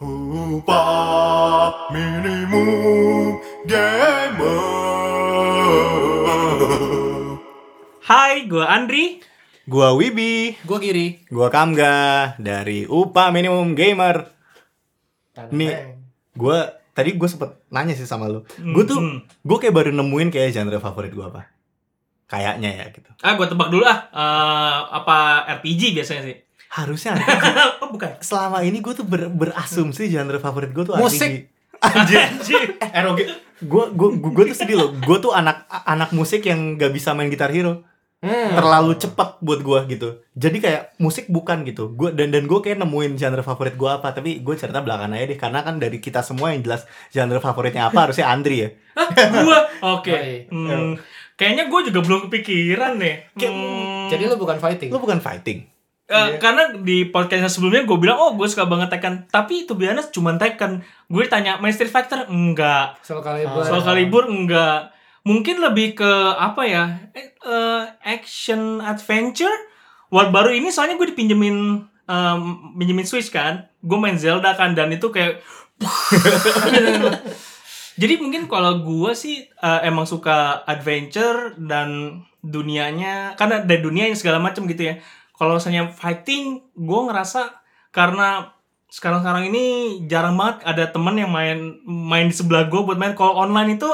Upah minimum gamer. Hai, gue Andri. Gua Wibi, Gue kiri. gua Kamga dari Upah Minimum Gamer. Nih, gua tadi gue sempet nanya sih sama lu. Gue tuh, Hmm. gue kayak baru nemuin kayak genre favorit gua apa. Kayaknya ya gitu. Ah, gue tebak dulu ah. Eh, apa RPG biasanya sih? Harusnya oh, bukan. selama ini gue tuh ber- berasumsi genre favorit gue tuh Musik. Anjir. ROG. Gue gue gue tuh sedih loh. Gue tuh anak anak musik yang gak bisa main gitar hero. Hmm. terlalu cepat buat gua gitu jadi kayak musik bukan gitu gua dan dan gue kayak nemuin genre favorit gua apa tapi gue cerita belakangan aja deh karena kan dari kita semua yang jelas genre favoritnya apa harusnya Andri ya gue. Oke. Yoi. Hmm, kayaknya gue juga belum kepikiran nih. Kayak- Hmm, Jadi lu bukan fighting. lu bukan fighting eh, karena di podcastnya sebelumnya gue bilang, oh gue suka banget Tekken. Tapi itu biasanya cuma Tekken. Gue ditanya, main Street Fighter? Enggak. Soal Calibur. Soal Calibur? Enggak. Mungkin lebih ke apa ya? Eh, eh, action adventure. Wah baru ini soalnya gue dipinjemin em, pinjemin Switch kan. Gue main Zelda kan dan itu kayak Jadi mungkin kalau gue sih eh, emang suka adventure dan dunianya karena dari dunia yang segala macam gitu ya. Kalau misalnya fighting, gue ngerasa karena sekarang-sekarang ini jarang banget ada teman yang main main di sebelah gue buat main. Kalau online itu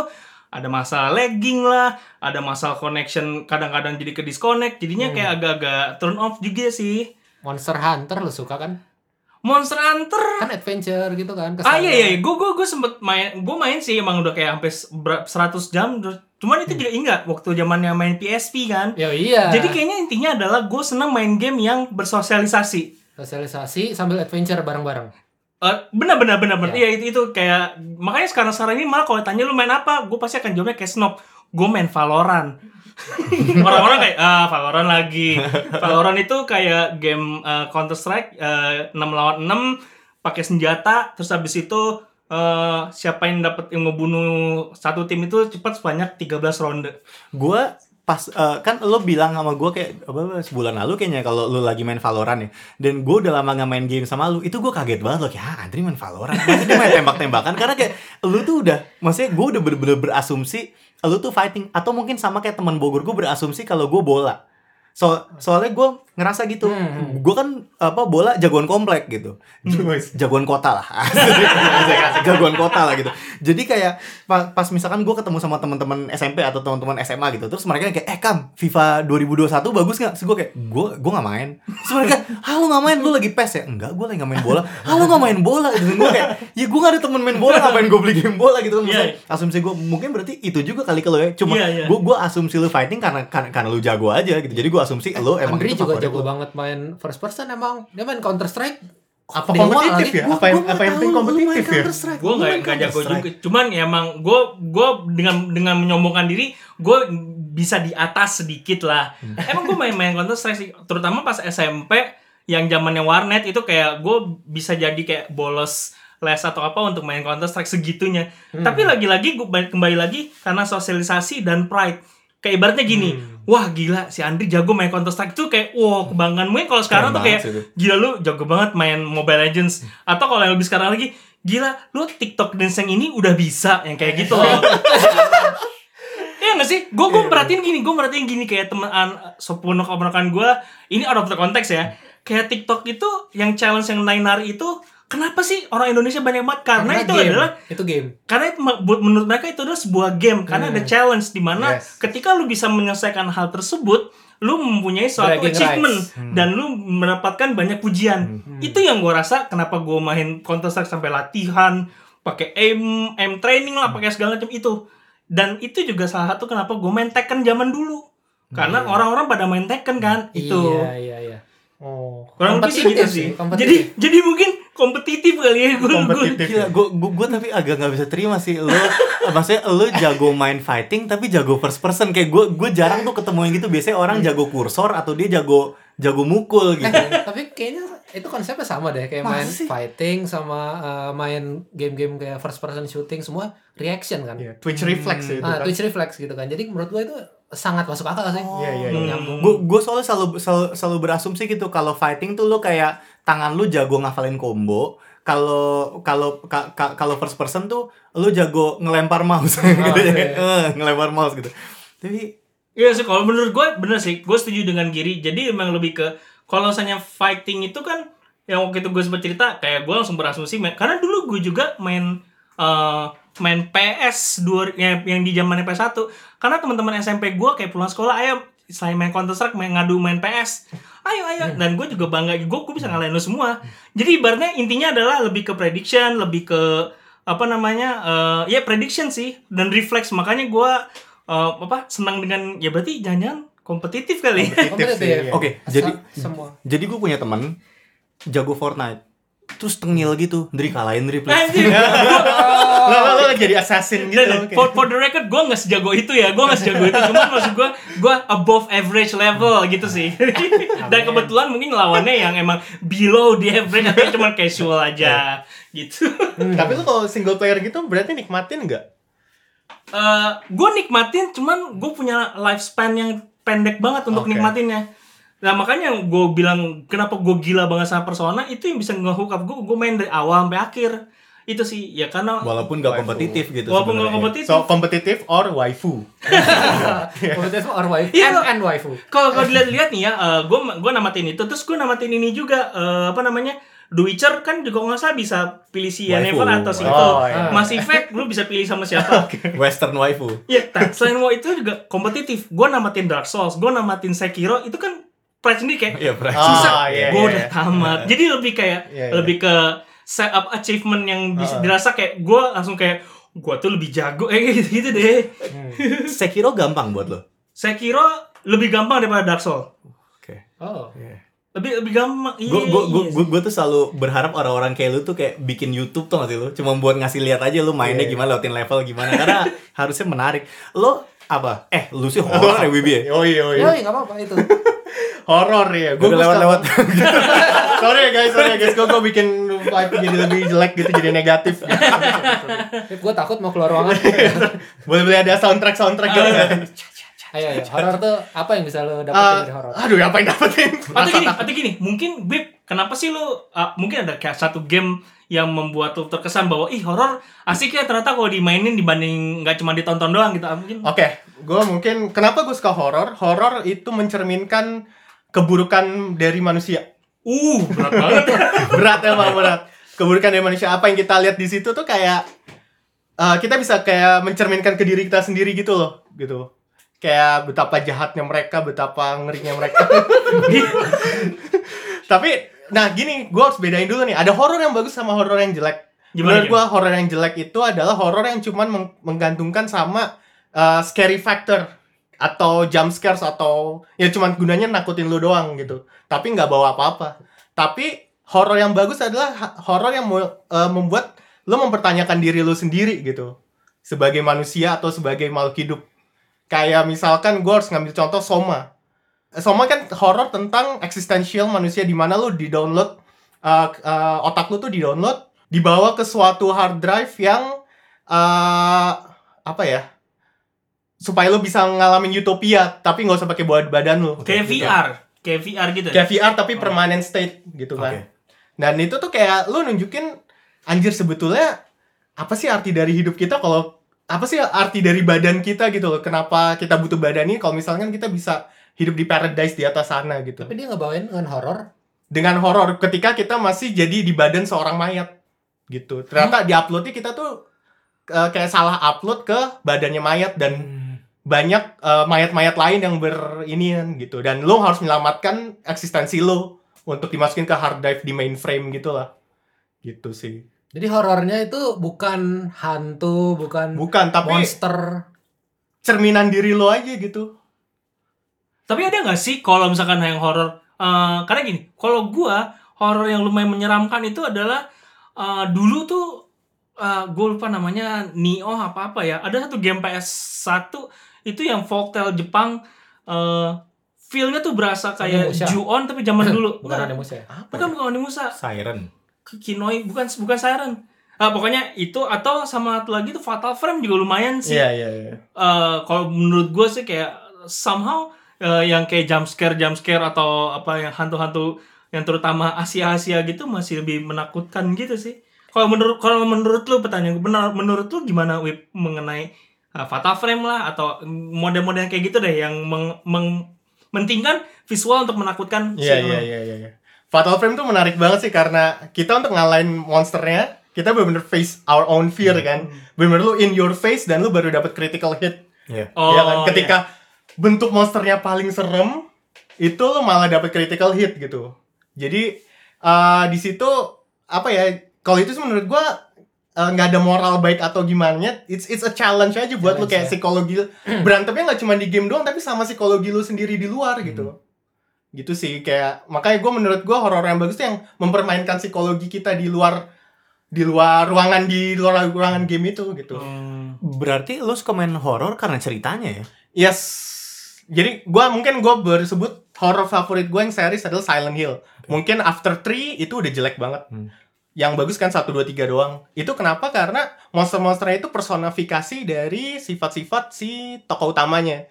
ada masalah lagging lah, ada masalah connection kadang-kadang jadi ke disconnect, jadinya kayak agak-agak turn off juga sih. Monster Hunter lu suka kan? Monster Hunter Kan adventure gitu kan. Ah kesannya. iya iya, gue gue gue sempet main, gue main sih emang udah kayak ber- 100 jam. Cuman itu juga ingat waktu zamannya main PSP kan. Ya iya. Jadi kayaknya intinya adalah gue senang main game yang bersosialisasi. sosialisasi sambil adventure bareng-bareng. Eh, benar benar benar benar. Ya. Iya itu itu kayak makanya sekarang sekarang ini malah kalau tanya lu main apa, gue pasti akan jawabnya kayak snob. Gue main Valorant. Orang-orang kayak ah Valorant lagi. Valorant itu kayak game eh, Counter Strike 6 lawan 6 pakai senjata terus habis itu eh, siapa yang dapat yang ngebunuh satu tim itu cepat sebanyak 13 ronde. gue pas eh, kan lo bilang sama gue kayak apa sebulan lalu kayaknya kalau lo lagi main Valorant ya. Dan gue udah lama gak main game sama lu. Itu gue kaget banget loh kayak ah Andri main Valorant maksudnya main tembak-tembakan? Karena kayak lu tuh udah maksudnya gue udah bener-bener berasumsi lu tuh fighting. Atau mungkin sama kayak teman Bogor gue berasumsi kalau gue bola. So soalnya gue ngerasa gitu. Hmm. gue kan apa bola jagoan komplek gitu. Jagoan kota lah. Jagoan kota lah gitu. Jadi kayak pa- pas misalkan gue ketemu sama teman-teman SMP atau teman-teman SMA gitu terus mereka kayak eh kam FIFA 2021 bagus nggak? Gue kayak gue gue nggak main. Terus mereka ah lu nggak main? Lu lagi pes ya? Enggak gue lagi nggak main bola. Ah lu nggak main bola? Gitu. Gue kayak ya gue nggak ada temen main bola ngapain gue beli game bola? Gitu. Kan Maksudnya, asumsi gue mungkin berarti itu juga kali kalau ya. Cuma Iya, iya. gue gue asumsi lu fighting karena karena, karena lu jago aja gitu. Jadi gue asumsi lu emang Andri itu juga jago banget main first person emang. Dia main Counter Strike. Apa Dewa kompetitif lagi. ya? Apa yang Gua apa yang penting kompetitif ya? Gue nggak main nggak jago juga cuman ya emang gue gue dengan dengan menyombongkan diri gue bisa di atas sedikit lah emang gue main-main counter strike sih terutama pas SMP yang zamannya warnet itu kayak gue bisa jadi kayak bolos les atau apa untuk main counter strike segitunya tapi lagi-lagi gue kembali lagi karena sosialisasi dan pride kayak ibaratnya gini wah gila si Andri jago main counter strike tuh kayak wah kebanggaan. Mungkin kalau sekarang Keren tuh kayak itu. gila lu jago banget main Mobile Legends. Atau kalau yang lebih sekarang lagi gila lu TikTok dance yang ini udah bisa yang kayak gitu. Loh Iya gak sih? Gue gue perhatiin gini, gue perhatiin gini kayak teman sepunuk keponakan gue ini out of the context ya. Kayak TikTok itu yang challenge yang nine nari itu kenapa sih orang Indonesia banyak banget? Karena, itu game. adalah itu game. karena itu menurut mereka itu adalah sebuah game karena ada challenge di mana Yes. ketika lu bisa menyelesaikan hal tersebut lu mempunyai suatu Bragging achievement rights. dan lu mendapatkan banyak pujian itu yang gue rasa kenapa gue main Counter Strike sampai latihan pakai aim aim training lah pakai segala macam itu dan itu juga salah satu kenapa gue main Tekken zaman dulu karena orang-orang pada main Tekken kan itu Iya iya iya. Oh. kurang lebih sih gitu Kompetitif sih kompetitif. jadi jadi mungkin kompetitif kali ya gue Kompetitif. Gila, gue gue tapi agak nggak bisa terima sih lo maksudnya lo jago main fighting tapi jago first person kayak gue gue jarang tuh ketemu yang gitu biasanya orang jago kursor atau dia jago jago mukul gitu Eh, tapi kayaknya itu konsepnya sama deh kayak Masa main sih? fighting sama uh, main game-game kayak first person shooting semua reaction kan. Iya, Twitch reflex ya itu Ah, kan. Twitch reflex gitu kan. Jadi menurut gue itu sangat masuk akal sih. Iya, iya, Hmm. iya. Gue gue soalnya selalu, selalu selalu berasumsi gitu kalau fighting tuh lo kayak tangan lu jago ngafalin combo kalau kalau ka- ka- kalau first person tuh lu jago ngelempar mouse gitu ya. iya. Eh, ngelempar mouse gitu. Tapi Iya sih, kalau menurut gue bener sih, gue setuju dengan Giri. Jadi emang lebih ke kalau misalnya fighting itu kan yang waktu itu gue sempat cerita kayak gue langsung berasumsi main, karena dulu gue juga main eh, main PS dua yang, yang di zaman PS 1 karena teman-teman SMP gue kayak pulang sekolah ayo selain main Counter Strike main ngadu main PS ayo ayo dan gue juga bangga gue gue bisa ngalahin lo semua jadi ibaratnya intinya adalah lebih ke prediction lebih ke apa namanya eh, ya prediction sih dan reflex makanya gue eh, apa senang dengan ya berarti jangan-jangan kompetitif kali Kompetitif sih, ya. iya. Oke, Asa- jadi semua. jadi gue punya teman jago Fortnite. Terus tengil gitu, dari kalahin dari. Lo, lo, jadi assassin gitu. Dan oke. for, for the record, gue nggak sejago itu ya, gue nggak sejago itu. Cuman maksud gue, gue above average level gitu sih. Dan kebetulan mungkin lawannya yang emang below the average atau cuma casual aja gitu. Tapi lo kalau single player gitu berarti nikmatin nggak? Eh gue nikmatin, cuman gue punya lifespan yang pendek banget untuk Oke. nikmatinnya. Nah makanya gue bilang kenapa gue gila banget sama Persona itu yang bisa nge-hook up gue. Gue main dari awal sampai akhir. Itu sih ya karena Walaupun gak Waifu. kompetitif gitu. walaupun gak sebenarnya. kompetitif. So kompetitif or waifu? Kompetitif or waifu. Iya, and, and waifu. kalau kalau dilihat-lihat nih ya, gue gue namatin itu, terus gue namatin ini juga eh, apa namanya The Witcher kan juga nggak salah bisa pilih si. Yennefer atau si Oh, itu. iya. Mass Effect lu bisa pilih sama siapa. Western waifu. Iya, nah, selain WoW itu juga kompetitif. Gue namatin Dark Souls, gue namatin Sekiro, itu kan pride sendiri kayak Iya, Bray. Ah, susah. iya, gue iya, udah iya. tamat. Jadi lebih kayak Iya, iya. lebih ke set up achievement yang bisa Ah. dirasa kayak gue langsung kayak gue tuh lebih jago eh gitu, gitu deh. Sekiro gampang buat lo. Sekiro lebih gampang daripada Dark Souls. Oke. Oh. Lebih lebih gampang. Iya, Gue gue iya gue gue tuh selalu berharap orang-orang kayak lu tuh kayak bikin YouTube tuh gak sih lu? Cuma buat ngasih lihat aja lu mainnya Iya. gimana, lewatin level gimana. Karena harusnya menarik. Lo apa? Eh, lu sih horror ya Wibi ya? Yoi, yoi. Ya, nggak apa-apa itu. Horor ya. Gue lewat-lewat. sorry ya guys, sorry ya guys. Gue gue bikin vibe jadi lebih jelek gitu, jadi negatif. gue takut mau keluar ruangan. Boleh boleh ada soundtrack soundtrack gitu. ayo, ayo. Horor tuh apa yang bisa lo dapetin dari horor? aduh, apa yang dapetin? atau gini, atau gini, mungkin Bib, kenapa sih lu uh, mungkin ada kayak satu game yang membuat lu terkesan bahwa ih horor asik ya ternyata kalau dimainin dibanding nggak cuma ditonton doang gitu. Mungkin Oke, gue mungkin kenapa gue suka horor? Horor itu mencerminkan keburukan dari manusia. Uh berat banget. berat emang berat. Keburukan dari manusia apa yang kita lihat di situ tuh kayak eh, kita bisa kayak mencerminkan ke diri kita sendiri gitu loh, gitu. Kayak betapa jahatnya mereka, betapa ngerinya mereka. Tapi nah gini, gue harus bedain dulu nih. Ada horor yang bagus sama horor yang jelek. Gimana, Menurut gue horor yang jelek itu adalah horor yang cuman meng- menggantungkan sama uh, scary factor atau jump scares atau ya cuman gunanya nakutin lu doang gitu. Tapi nggak bawa apa-apa. Tapi horor yang bagus adalah horor yang uh, membuat lu mempertanyakan diri lu sendiri gitu. Sebagai manusia atau sebagai makhluk hidup. Kayak misalkan gue harus ngambil contoh Soma. Soma kan horor tentang eksistensial manusia di mana lu di-download uh, uh, otak lu tuh di-download dibawa ke suatu hard drive yang uh, apa ya? Supaya lu bisa ngalamin utopia tapi nggak usah pakai buat badan lu. kayak VR, kayak VR gitu. Kayak VR tapi permanent state gitu kan. Oke. Dan itu tuh kayak lu nunjukin anjir sebetulnya apa sih arti dari hidup kita kalau apa sih arti dari badan kita gitu loh. Kenapa kita butuh badan ini kalau misalkan kita bisa hidup di paradise di atas sana gitu. Tapi dia ngebawain dengan horor. Dengan horor ketika kita masih jadi di badan seorang mayat gitu. Ternyata di uploadnya kita tuh eh, kayak salah upload ke badannya mayat dan banyak eh, mayat-mayat lain yang berinian gitu dan lo harus menyelamatkan eksistensi lo untuk dimasukin ke hard drive di mainframe gitu lah gitu sih Jadi horornya itu bukan hantu, bukan bukan tapi monster. cerminan diri lo aja gitu Tapi ada nggak sih kalau misalkan yang horor? eh, karena gini, kalau gua horor yang lumayan menyeramkan itu adalah eh, dulu tuh eh, gue lupa namanya Nio apa apa ya. Ada satu game PS1 itu yang folktale Jepang. eh feelnya tuh berasa kayak. Ju-on tapi zaman dulu. Bukan Onimusha ya? apa bukan bukan Onimusha. Siren. Kinoi bukan bukan Siren. Ah, pokoknya itu atau sama satu lagi tuh Fatal Frame juga lumayan sih. iya iya iya Eh, kalau menurut gue sih kayak somehow eh, yang kayak jump scare jump scare atau apa yang hantu-hantu yang terutama Asia Asia gitu masih lebih menakutkan gitu sih kalau menurut kalau menurut lu pertanyaan gue benar menurut lu gimana Wip mengenai uh, Fatal Frame lah atau model-model kayak gitu deh yang meng, meng- mentingkan visual untuk menakutkan Iya iya iya iya. iya. Fatal Frame tuh menarik banget sih karena kita untuk ngalahin monsternya kita bener-bener face our own fear kan. Bener-bener lu in your face dan lu baru dapat critical hit. Iya. Oh, ya kan? Ketika bentuk monsternya paling serem itu lu malah dapat critical hit gitu. Jadi eh, di situ apa ya? Kalau itu sih menurut gua eh, nggak ada moral baik atau gimana. It's it's a challenge aja buat lu Challenge, kayak ya. psikologi berantemnya nggak cuma di game doang tapi sama psikologi lu sendiri di luar gitu gitu sih kayak makanya gue menurut gue horor yang bagus tuh yang mempermainkan psikologi kita di luar di luar ruangan di luar ruangan game itu gitu Hmm. Berarti lu suka main horor karena ceritanya ya? yes jadi gue mungkin gue bersebut horror favorit gue yang series adalah Silent Hill mungkin After Three itu udah jelek banget Hmm. Yang bagus kan 1, 2, 3 doang. Itu kenapa? Karena monster-monsternya itu personifikasi dari sifat-sifat si tokoh utamanya.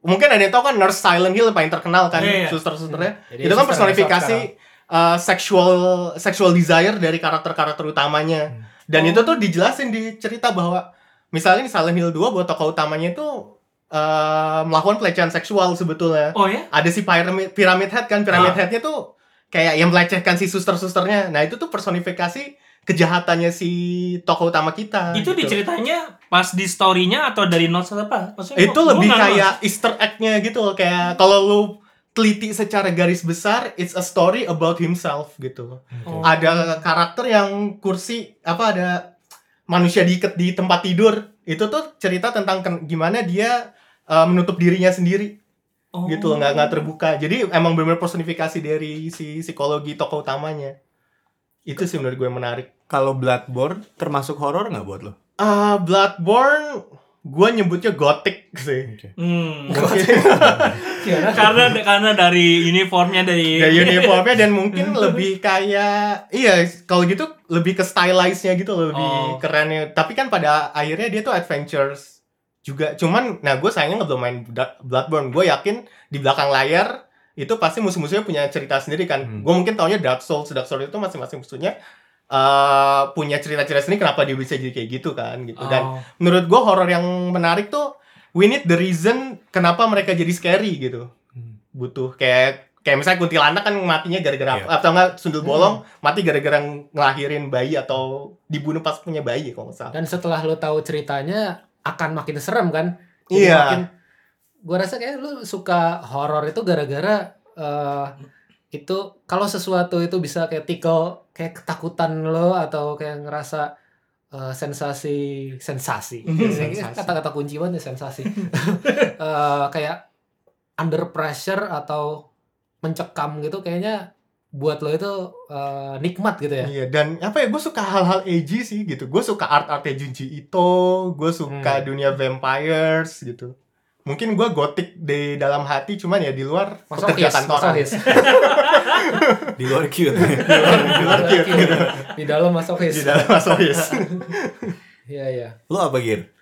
Mungkin ada yang tahu kan Nurse Silent Hill yang paling terkenal kan Iya, iya. suster-susternya? Jadi itu kan personifikasi uh, sexual sexual desire dari karakter-karakter utamanya. Dan Oh. itu tuh dijelasin di cerita bahwa misalnya di Silent Hill 2 buat tokoh utamanya itu uh, melakukan pelecehan seksual sebetulnya. Oh ya? ada si pyramid pyramid head kan pyramid Ah. headnya tuh kayak yang melecehkan si suster-susternya nah itu tuh personifikasi kejahatannya si tokoh utama kita itu gitu. di ceritanya pas di story-nya atau dari notes atau apa? Maksudnya itu gua- lebih kayak Easter egg-nya gitu loh kayak kalau lu teliti secara garis besar it's a story about himself gitu Oh. ada karakter yang kursi apa ada manusia diikat di tempat tidur itu tuh cerita tentang ken- gimana dia uh, menutup dirinya sendiri Oh. gitu loh nggak nggak terbuka jadi emang benar personifikasi dari si psikologi tokoh utamanya itu sih menurut gue menarik Kalau Bloodborne termasuk horor nggak buat lo? ah Bloodborne gue nyebutnya gothic sih Hmm. Mungkin- Gimana? karena karena dari uniformnya dari ya uniformnya dan mungkin lebih kayak iya kalau gitu lebih ke stylize-nya gitu loh, lebih Oh. kerennya tapi kan pada akhirnya dia tuh adventures juga. Cuman nah gue sayangnya nggak belum main Bloodborne. Gue yakin di belakang layar itu pasti musuh-musuhnya punya cerita sendiri kan. Hmm. gue mungkin taunya Dark Souls. Dark Souls itu masing-masing musuhnya eh punya cerita-cerita sendiri kenapa dia bisa jadi kayak gitu kan gitu. Dan Oh. menurut gue horor yang menarik tuh we need the reason kenapa mereka jadi scary gitu. Hmm. butuh kayak kayak misalnya kuntilanak kan matinya gara-gara apa atau enggak sundul bolong mati gara-gara ngelahirin bayi atau dibunuh pas punya bayi kalau nggak salah. Dan setelah lu tahu ceritanya akan makin serem kan? Iya. Makin, gua rasa kayak lu suka horor itu gara-gara eh, itu kalau sesuatu itu bisa kayak tickle kayak ketakutan lo atau kayak ngerasa eh, sensasi sensasi kata-kata kunci banget ya, sensasi Eh, kayak under pressure atau mencekam gitu kayaknya buat lo itu eh, nikmat gitu ya Iya dan apa ya gue suka hal-hal edgy sih gitu. Gue suka art-artnya Junji Ito, gue suka Hmm. dunia vampires gitu. Mungkin gue gotik di dalam hati cuman ya di luar pekerja kantoran. Di luar cute. di luar cute gitu. di dalam masochis Di dalam masochis. iya iya lo apa Gir?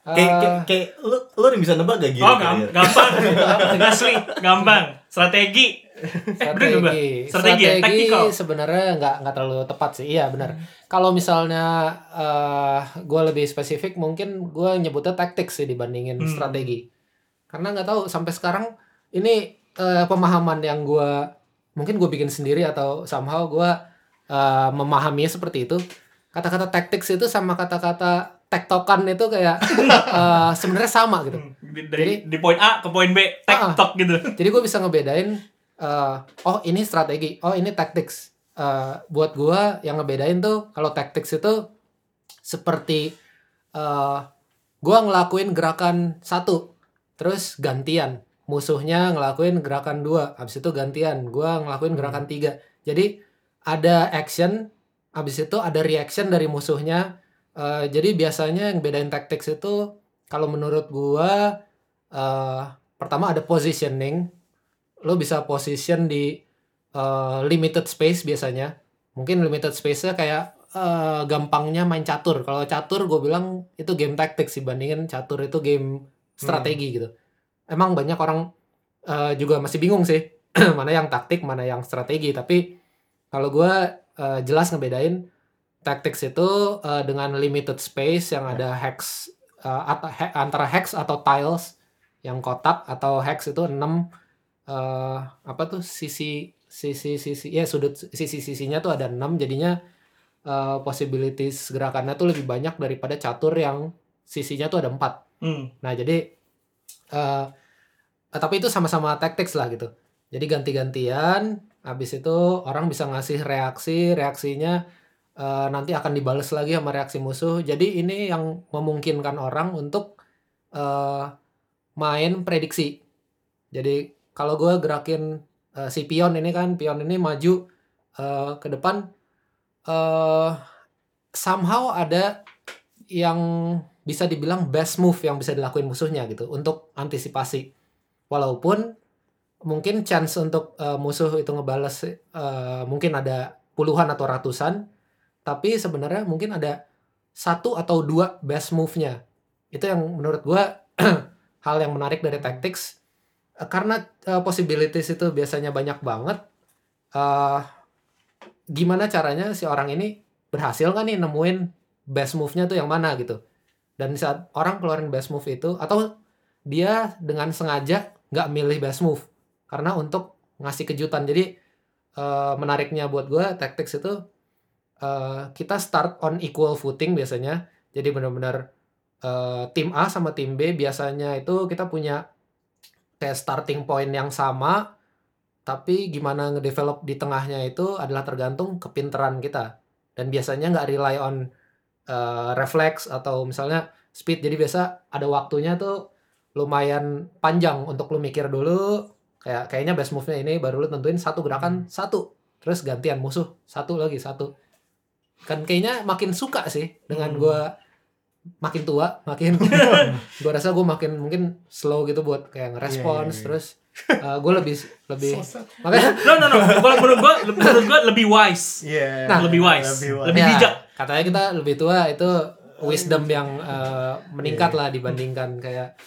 Eh, Kayak kayak- kayak lu lu udah bisa nebak gak Gir? Oh, gam- gampang. Asli, gampang. Strategi. Eh, bener strategi Strategi ya? Sebenarnya nggak nggak terlalu tepat sih iya benar kalau misalnya eh gue lebih spesifik mungkin gue nyebutnya tactics sih dibandingin Hmm. strategi karena nggak tahu sampai sekarang ini eh, pemahaman yang gue mungkin gue bikin sendiri atau somehow gue eh, memahaminya seperti itu kata-kata tactics itu sama kata-kata tektokan itu kayak eh, sebenarnya sama gitu Di- Dari di poin A ke poin B, Ah. tektok gitu. jadi gue bisa ngebedain eh, oh ini strategi, oh ini tactics. Eh, buat gue yang ngebedain tuh kalau tactics itu seperti eh gue ngelakuin gerakan satu, terus gantian. Musuhnya ngelakuin gerakan dua, habis itu gantian. Gue ngelakuin gerakan tiga. Jadi ada action, habis itu ada reaction dari musuhnya. Eh, jadi biasanya yang bedain tactics itu kalau menurut gue eh pertama ada positioning. Lo bisa position di uh, limited space biasanya. Mungkin limited space-nya kayak uh, gampangnya main catur. Kalau catur gue bilang itu game tactics dibandingin catur itu game strategi gitu. Emang banyak orang uh, juga masih bingung sih mana yang taktik mana yang strategi. Tapi kalau gue uh, jelas ngebedain tactics itu eh, dengan limited space yang ada hex eh, at- he- antara hex atau tiles yang kotak atau hex itu 6 eh apa tuh sisi sisi sisi ya sudut sisi sisinya tuh ada 6 jadinya eh, possibilities gerakannya tuh lebih banyak daripada catur yang sisinya tuh ada 4 Hmm. Nah, jadi eh, tapi itu sama-sama tactics lah gitu. Jadi ganti-gantian, habis itu orang bisa ngasih reaksi, reaksinya eh, nanti akan dibales lagi sama reaksi musuh. Jadi ini yang memungkinkan orang untuk eh main prediksi. Jadi kalau gue gerakin eh, si pion ini kan, pion ini maju eh, ke depan, eh somehow ada yang bisa dibilang best move yang bisa dilakuin musuhnya gitu untuk antisipasi. Walaupun mungkin chance untuk eh, musuh itu ngebales eh, mungkin ada puluhan atau ratusan, tapi sebenarnya mungkin ada satu atau dua best move-nya. Itu yang menurut gua hal yang menarik dari tactics Eh, karena eh, possibilities itu biasanya banyak banget. eh gimana caranya si orang ini berhasil nggak nih nemuin best move-nya tuh yang mana gitu. Dan saat orang keluarin best move itu atau dia dengan sengaja nggak milih best move karena untuk ngasih kejutan. Jadi eh, menariknya buat gue tactics itu eh, kita start on equal footing biasanya. Jadi benar-benar eh, tim A sama tim B biasanya itu kita punya kayak starting point yang sama tapi gimana ngedevelop di tengahnya itu adalah tergantung kepinteran kita. Dan biasanya nggak rely on uh, reflex atau misalnya speed. Jadi biasa ada waktunya tuh lumayan panjang untuk lu mikir dulu kayak kayaknya best move-nya ini baru lu tentuin satu gerakan satu. Terus gantian musuh satu lagi satu kan kayaknya makin suka sih dengan Hmm. gua makin tua makin gua rasa gua makin mungkin slow gitu buat kayak ngerespons Iya, iya, iya. terus uh, gue lebih lebih makanya No no no, kalau menurut gua menurut gua lebih wise. Iya. Nah, lebih wise, Lebih wise. lebih Ya, bijak. katanya kita lebih tua itu wisdom yang uh, meningkat lah dibandingkan kayak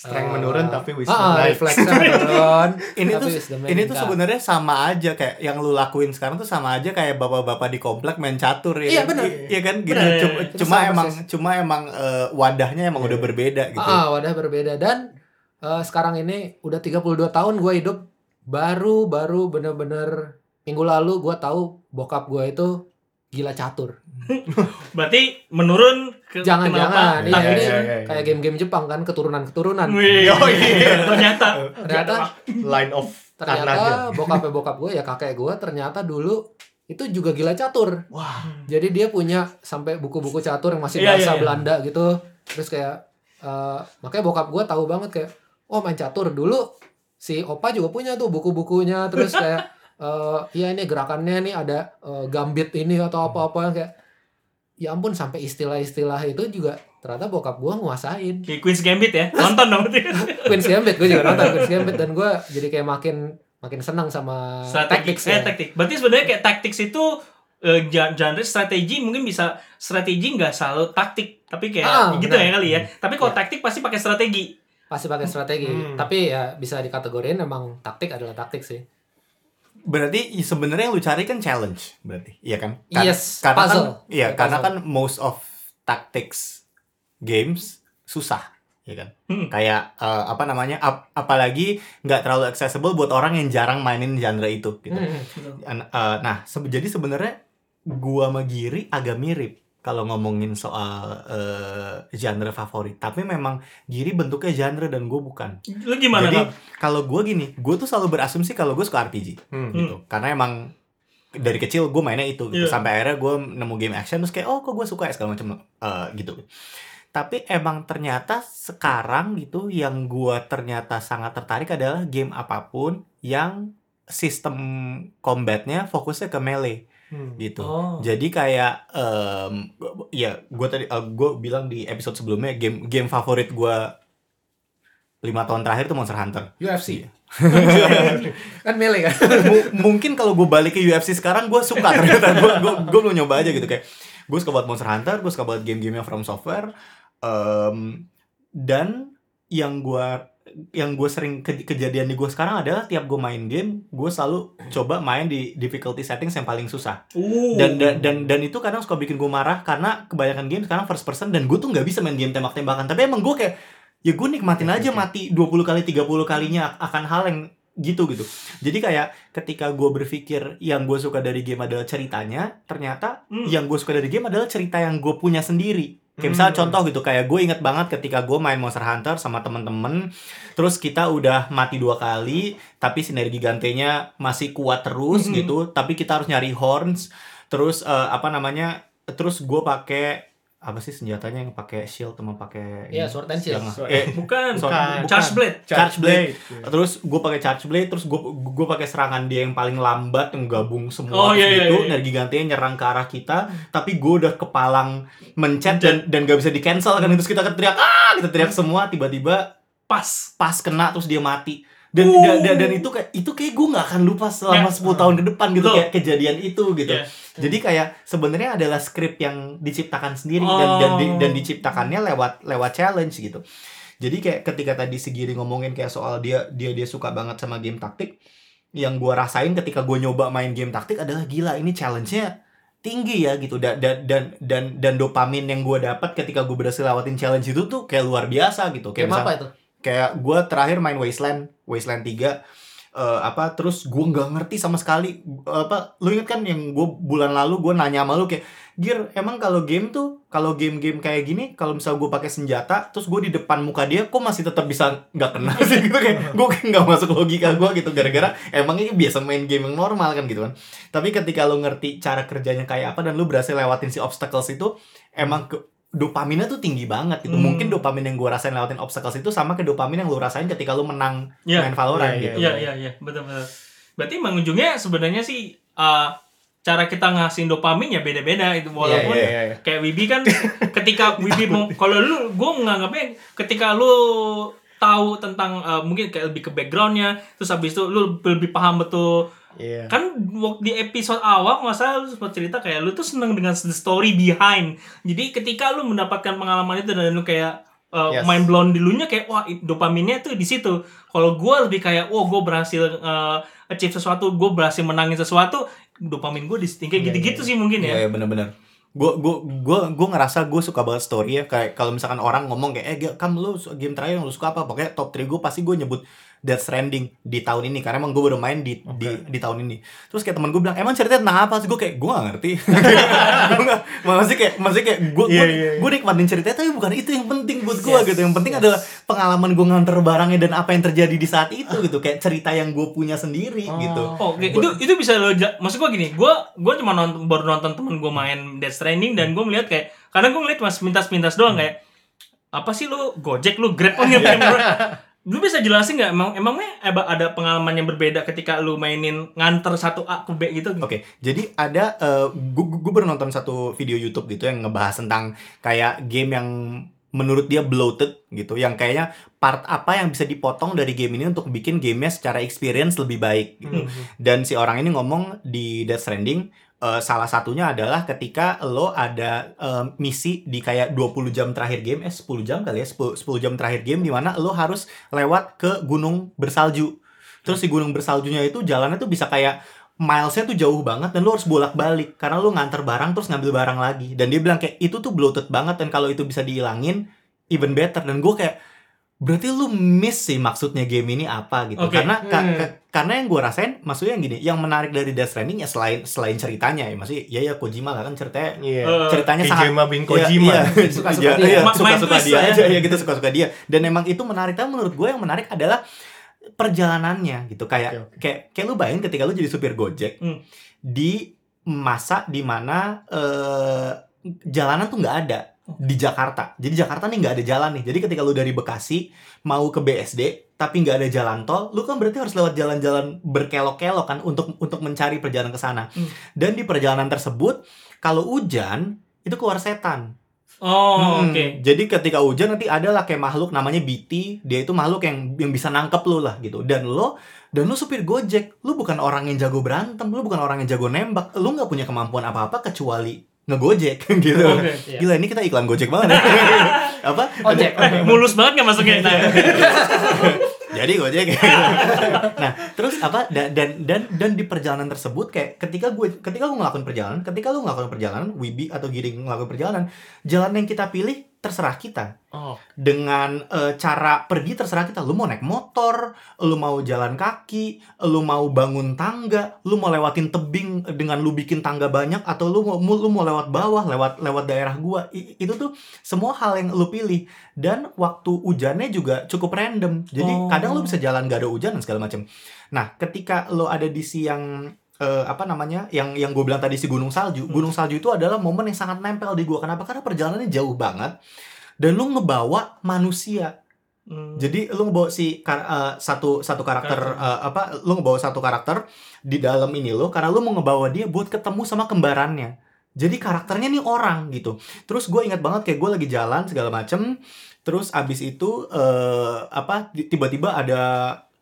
Strength uh, menurun tapi wisdom ah, naik. refleksnya menurun ini tuh ini tuh sebenarnya sama aja kayak yang lu lakuin sekarang tuh sama aja kayak bapak-bapak di komplek main catur ya Iya, kan? benar. I- iya kan gitu Benar. cuma, cuma emang persis. cuma emang eh, wadahnya emang udah berbeda gitu Ah, wadah berbeda dan uh, sekarang ini udah 32 tahun gue hidup baru baru bener-bener minggu lalu gue tahu bokap gue itu gila catur. Berarti menurun ke Jangan-jangan kenapa? iya, Iya, ini iya, iya, kayak iya. game-game Jepang kan keturunan-keturunan. Wih, Oh, iya. ternyata Ternyata Line of ternyata bokapnya bokap gue ya kakek gue ternyata dulu itu juga gila catur. Wah. Jadi dia punya sampai buku-buku catur yang masih Iya, bahasa iya, iya. Belanda gitu. Terus kayak eh, makanya bokap gue tahu banget kayak oh main catur dulu si opa juga punya tuh buku-bukunya terus kayak eh ya ini gerakannya nih ada eh, gambit ini atau apa-apa kayak ya ampun sampai istilah-istilah itu juga ternyata bokap gue nguasain Kayak Queen's Gambit ya. Nonton dong. Queen's Gambit gue juga nonton Queen's Gambit dan gue jadi kayak makin makin senang sama strategi tactics eh, ya. taktik. Berarti sebenarnya kayak tactics itu ja- genre strategi mungkin bisa strategi nggak selalu taktik tapi kayak Ah, gitu benar. ya kali ya. Tapi kalau Ya. taktik pasti pakai strategi. pasti pakai strategi Hmm. tapi ya bisa dikategoriin memang taktik adalah taktik sih berarti sebenarnya yang lu cari kan challenge berarti iya kan Yes, karena puzzle. kan iya Kayak karena puzzle. kan most of tactics games susah ya kan Hmm. kayak eh, apa namanya ap- apalagi nggak terlalu accessible buat orang yang jarang mainin genre itu gitu Hmm. Eh, nah se- jadi sebenarnya gua sama Giri agak mirip kalau ngomongin soal eh, genre favorit. Tapi memang Giri bentuknya genre dan gue bukan. Lu gimana jadi kalau gue gini gue tuh selalu berasumsi kalau gue suka RPG Hmm. gitu. Karena emang dari kecil gue mainnya itu gitu. Iya. sampai akhirnya gue nemu game action terus kayak oh kok gue suka ya? segala macam eh, gitu. Tapi emang ternyata sekarang gitu yang gue ternyata sangat tertarik adalah game apa pun yang sistem combatnya fokusnya ke melee Hmm. gitu Oh. jadi kayak em, ya gue tadi gue bilang di episode sebelumnya game game favorit gue lima tahun terakhir itu Monster Hunter UFC Iya. kan melee kan M- mungkin kalau gue balik ke UFC sekarang gue suka ternyata gue gue gue belum nyoba aja gitu kayak gue suka banget Monster Hunter gue suka banget game-game yang From Software Em, dan yang gue yang gue sering ke- kejadian di gue sekarang adalah tiap gue main game gue selalu coba main di difficulty settings yang paling susah. Uh. dan dan dan, dan itu kadang suka bikin gue marah karena kebanyakan game sekarang first person dan gue tuh nggak bisa main game tembak-tembakan. Tapi emang gue kayak ya gue nikmatin aja mati 20 kali 30 kalinya akan hal yang gitu gitu. Jadi kayak ketika gue berpikir yang gue suka dari game adalah ceritanya ternyata Hmm. yang gue suka dari game adalah cerita yang gue punya sendiri kayak misalnya Hmm. contoh gitu kayak gue inget banget ketika gue main Monster Hunter sama temen-temen terus kita udah mati dua kali tapi sinergi gantenya masih kuat terus Mhm. gitu tapi kita harus nyari horns terus eh, apa namanya terus gue pakai apa sih senjatanya yang pakai shield sama pakai Iya, ini? sword and shield. Yang- eh, bukan, Sorry, Charge Blade. Charge Blade. Iya. terus gue pakai charge blade terus gue gue pakai serangan dia yang paling lambat yang gabung Oh, semua iya, iya, gitu iya. energi gantinya nyerang ke arah kita tapi gue udah kepalang mencet dan dan gak bisa di cancel kan terus kita teriak ah kita teriak semua tiba-tiba Pas. pas kena terus dia mati dan Uh. dan, dan, dan itu kayak itu kayak gue nggak akan lupa selama Ya. 10 tahun ke depan gitu Betul. kayak kejadian itu gitu Iya. jadi kayak sebenarnya adalah skrip yang diciptakan sendiri dan dan, di- Oh. dan diciptakannya lewat lewat challenge gitu jadi kayak ketika tadi Segiri ngomongin kayak soal dia dia dia suka banget sama game taktik yang gua rasain ketika gue nyoba main game taktik adalah gila ini challenge-nya tinggi ya gitu dan dan dan dan, dan dopamin yang gue dapat ketika gue berhasil lewatin challenge itu tuh kayak luar biasa gitu kayak Game misal- apa itu? Kayak gue terakhir main Wasteland Wasteland 3 eh, apa terus gue nggak ngerti sama sekali apa lu inget kan yang gue bulan lalu gue nanya sama lu kayak Gir emang kalau game tuh kalau game-game kayak gini kalau misal gue pakai senjata terus gue di depan muka dia kok masih tetap bisa nggak kena? Sih gitu kayak gue nggak masuk logika gue gitu gara-gara emang ini biasa main game yang normal kan gitu kan. Tapi ketika lu ngerti cara kerjanya kayak apa dan lu berhasil lewatin si obstacles itu emang ke, dopaminnya tuh tinggi banget gitu. Hmm. Mungkin dopamin yang gue rasain lewatin obstacles itu sama ke dopamin yang lu rasain ketika lu menang Iya. main Valorant Iya, gitu. Iya, iya, iya, betul betul. Berarti emang ujungnya sebenarnya sih uh, cara kita ngasihin dopamin ya beda-beda itu walaupun Iya, iya, iya. kayak Wibi kan ketika Wibi mau kalau lu gue menganggapnya ketika lu tahu tentang uh, mungkin kayak lebih ke backgroundnya terus habis itu lu lebih paham betul Iya. kan di episode awal nggak salah lu sempat cerita kayak lu tuh seneng dengan the story behind jadi ketika lu mendapatkan pengalaman itu dan lu kayak uh, Yes. mind blown dulunya kayak wah dopaminnya tuh di situ kalau gue lebih kayak wah gue berhasil uh, achieve sesuatu gue berhasil menangin sesuatu dopamin gue di kayak gitu-gitu iya. sih mungkin Iya, ya iya bener-bener. Gue gue gue gue ngerasa gue suka banget story ya kayak kalau misalkan orang ngomong kayak eh Gil, kamu lu game terakhir yang lu suka apa pokoknya top 3 gue pasti gue nyebut Death Stranding di tahun ini karena emang gue baru main di di, di tahun ini. Terus kayak teman gue bilang emang ceritanya tentang apa? Sih gue kayak gue gak ngerti. Gue gak masih kayak masih kayak gue gue Iya, iya, iya. gue nikmatin ceritanya tapi bukan itu yang penting buat gue Yes, gitu. Yang penting yes. adalah pengalaman gue nganter barangnya dan apa yang terjadi di saat itu gitu. Kayak cerita yang gue punya sendiri gitu. Oh, oke. itu itu bisa lo maksud gua gini, gua gua cuma nonton baru nonton temen gua main Death Stranding dan gua melihat kayak karena gua ngeliat mas pintas-pintas doang kayak apa sih lu Gojek lu Grab oh, nggak pengen bro. Lu bisa jelasin nggak emang emangnya ada pengalaman yang berbeda ketika lu mainin nganter satu A ke B gitu? Oke, jadi ada gue gue baru nonton satu video YouTube gitu yang ngebahas tentang kayak game yang menurut dia bloated gitu, yang kayaknya part apa yang bisa dipotong dari game ini untuk bikin gamenya secara experience lebih baik. Gitu. Hmm. Dan si orang ini ngomong di Death Stranding eh, salah satunya adalah ketika lo ada eh, misi di kayak 20 jam terakhir game, eh 10 jam kali ya, 10, 10 jam terakhir game di mana lo harus lewat ke gunung bersalju. Terus di gunung bersaljunya itu jalannya tuh bisa kayak milesnya tuh jauh banget dan lo harus bolak-balik karena lo nganter barang terus ngambil barang lagi. Dan dia bilang kayak itu tuh bloated banget dan kalau itu bisa dihilangin even better dan gue kayak berarti lu miss sih maksudnya game ini apa gitu Oke. karena ka- Hmm. ka- karena yang gue rasain maksudnya yang gini yang menarik dari Death Stranding ya selain selain ceritanya ya maksudnya ya ya Kojima lah kan ceritanya Iya. Eh, ceritanya sangat Kojima bin Kojima. Iya, iya. Suka-suka Iya, dia. iya, Ma- main suka-suka twist dia lah ya. aja ya gitu suka-suka dia. Dan emang itu menarik tapi menurut gue yang menarik adalah perjalanannya gitu kayak oke. kayak kayak lu bayangin ketika lu jadi supir Gojek Hmm. di masa di mana eh jalanan tuh nggak ada di Jakarta. Jadi Jakarta nih nggak ada jalan nih. Jadi ketika lu dari Bekasi mau ke BSD tapi nggak ada jalan tol, lu kan berarti harus lewat jalan-jalan berkelok-kelok kan untuk untuk mencari perjalanan ke sana. Hmm. Dan di perjalanan tersebut kalau hujan itu keluar setan. Oh, Hmm, oke. Jadi ketika hujan nanti ada lah kayak makhluk namanya BT, dia itu makhluk yang yang bisa nangkep lu lah gitu. Dan lo dan lu supir Gojek, lu bukan orang yang jago berantem, lu bukan orang yang jago nembak, lu nggak punya kemampuan apa-apa kecuali ngegojek gitu. Oke. Iya. Gila ini kita iklan Gojek banget ya. apa? Ojek. Eh, mulus banget gak masuknya? Nah, Jadi gojek. nah, terus apa? Dan dan dan dan di perjalanan tersebut kayak ketika gue ketika gue ngelakuin perjalanan, ketika lu ngelakuin perjalanan, Wibi atau Giring ngelakuin perjalanan, jalan yang kita pilih terserah kita. Oh. Dengan eh, cara pergi terserah kita. Lu mau naik motor, lu mau jalan kaki, lu mau bangun tangga, lu mau lewatin tebing dengan lu bikin tangga banyak atau lu mau lu mau lewat bawah, lewat lewat daerah gua. I- itu tuh semua hal yang lu pilih dan waktu hujannya juga cukup random. Jadi Oh. kadang lu bisa jalan gak ada hujan dan segala macam. Nah, ketika lu ada di siang eh, apa namanya yang yang gue bilang tadi si gunung salju. Gunung salju itu adalah momen yang sangat nempel di gue kenapa? Karena perjalanannya jauh banget dan lu ngebawa manusia. Hmm. jadi lu ngebawa si kar- eh, satu satu karakter Karakter. eh, apa lu ngebawa satu karakter di dalam ini lo karena lu mau ngebawa dia buat ketemu sama kembarannya. Jadi karakternya nih orang gitu. Terus gue ingat banget kayak gue lagi jalan segala macem. Terus abis itu eh, apa tiba-tiba ada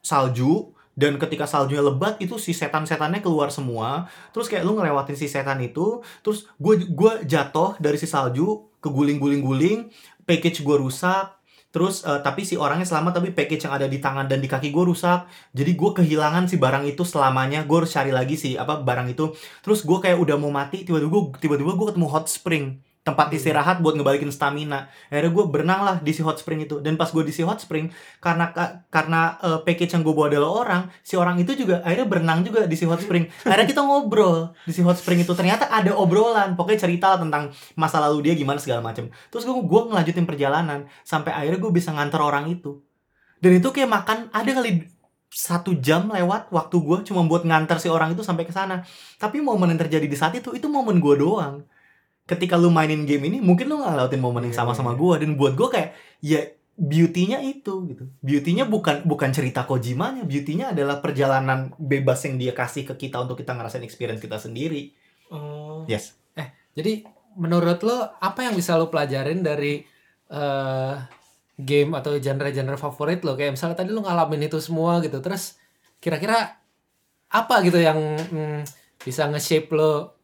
salju dan ketika saljunya lebat itu si setan-setannya keluar semua. Terus kayak lu ngelewatin si setan itu terus gue gua jatuh dari si salju keguling-guling-guling package gue rusak. Terus eh, tapi si orangnya selamat tapi package yang ada di tangan dan di kaki gue rusak. Jadi gue kehilangan si barang itu selamanya. Gue harus cari lagi si apa barang itu. Terus gue kayak udah mau mati tiba-tiba gue tiba-tiba gue ketemu hot spring tempat istirahat buat ngebalikin stamina. Akhirnya gue berenang lah di si hot spring itu. Dan pas gue di si hot spring karena ka- karena eh, package yang gue bawa adalah orang si orang itu juga akhirnya berenang juga di si hot spring. Akhirnya kita ngobrol di si hot spring itu. Ternyata ada obrolan pokoknya cerita tentang masa lalu dia gimana segala macam. Terus gue gue ngelanjutin perjalanan sampai akhirnya gue bisa nganter orang itu. Dan itu kayak makan ada kali satu jam lewat waktu gue cuma buat nganter si orang itu sampai ke sana. Tapi momen yang terjadi di saat itu itu momen gue doang ketika lu mainin game ini mungkin lu nggak ngelewatin momen yang sama sama gue dan buat gue kayak ya beauty-nya itu gitu beauty-nya bukan bukan cerita Kojimanya beauty-nya adalah perjalanan bebas yang dia kasih ke kita untuk kita ngerasain experience kita sendiri Oh. yes Jadi menurut lo apa yang bisa lo pelajarin dari eh, game atau genre-genre favorit lo? Kayak misalnya tadi lo ngalamin itu semua gitu, terus kira-kira apa gitu yang mm, bisa nge-shape lo?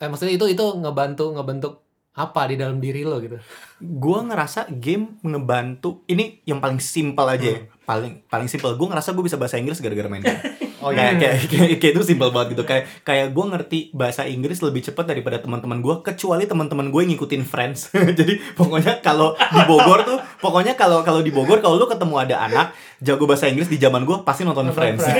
Eh maksudnya itu itu ngebantu ngebentuk apa di dalam diri lo gitu? Gue ngerasa game ngebantu ini yang paling simpel aja ya. paling paling simpel. Gue ngerasa gue bisa bahasa Inggris gara-gara main game. Oh kayak, iya. kayak, kayak, kayak itu simpel banget gitu. Kayak kayak gue ngerti bahasa Inggris lebih cepat daripada teman-teman gue kecuali teman-teman gue ngikutin Friends. Jadi pokoknya kalau di Bogor tuh pokoknya kalau kalau di Bogor kalau lu ketemu ada anak jago bahasa Inggris di zaman gue pasti nonton Friends.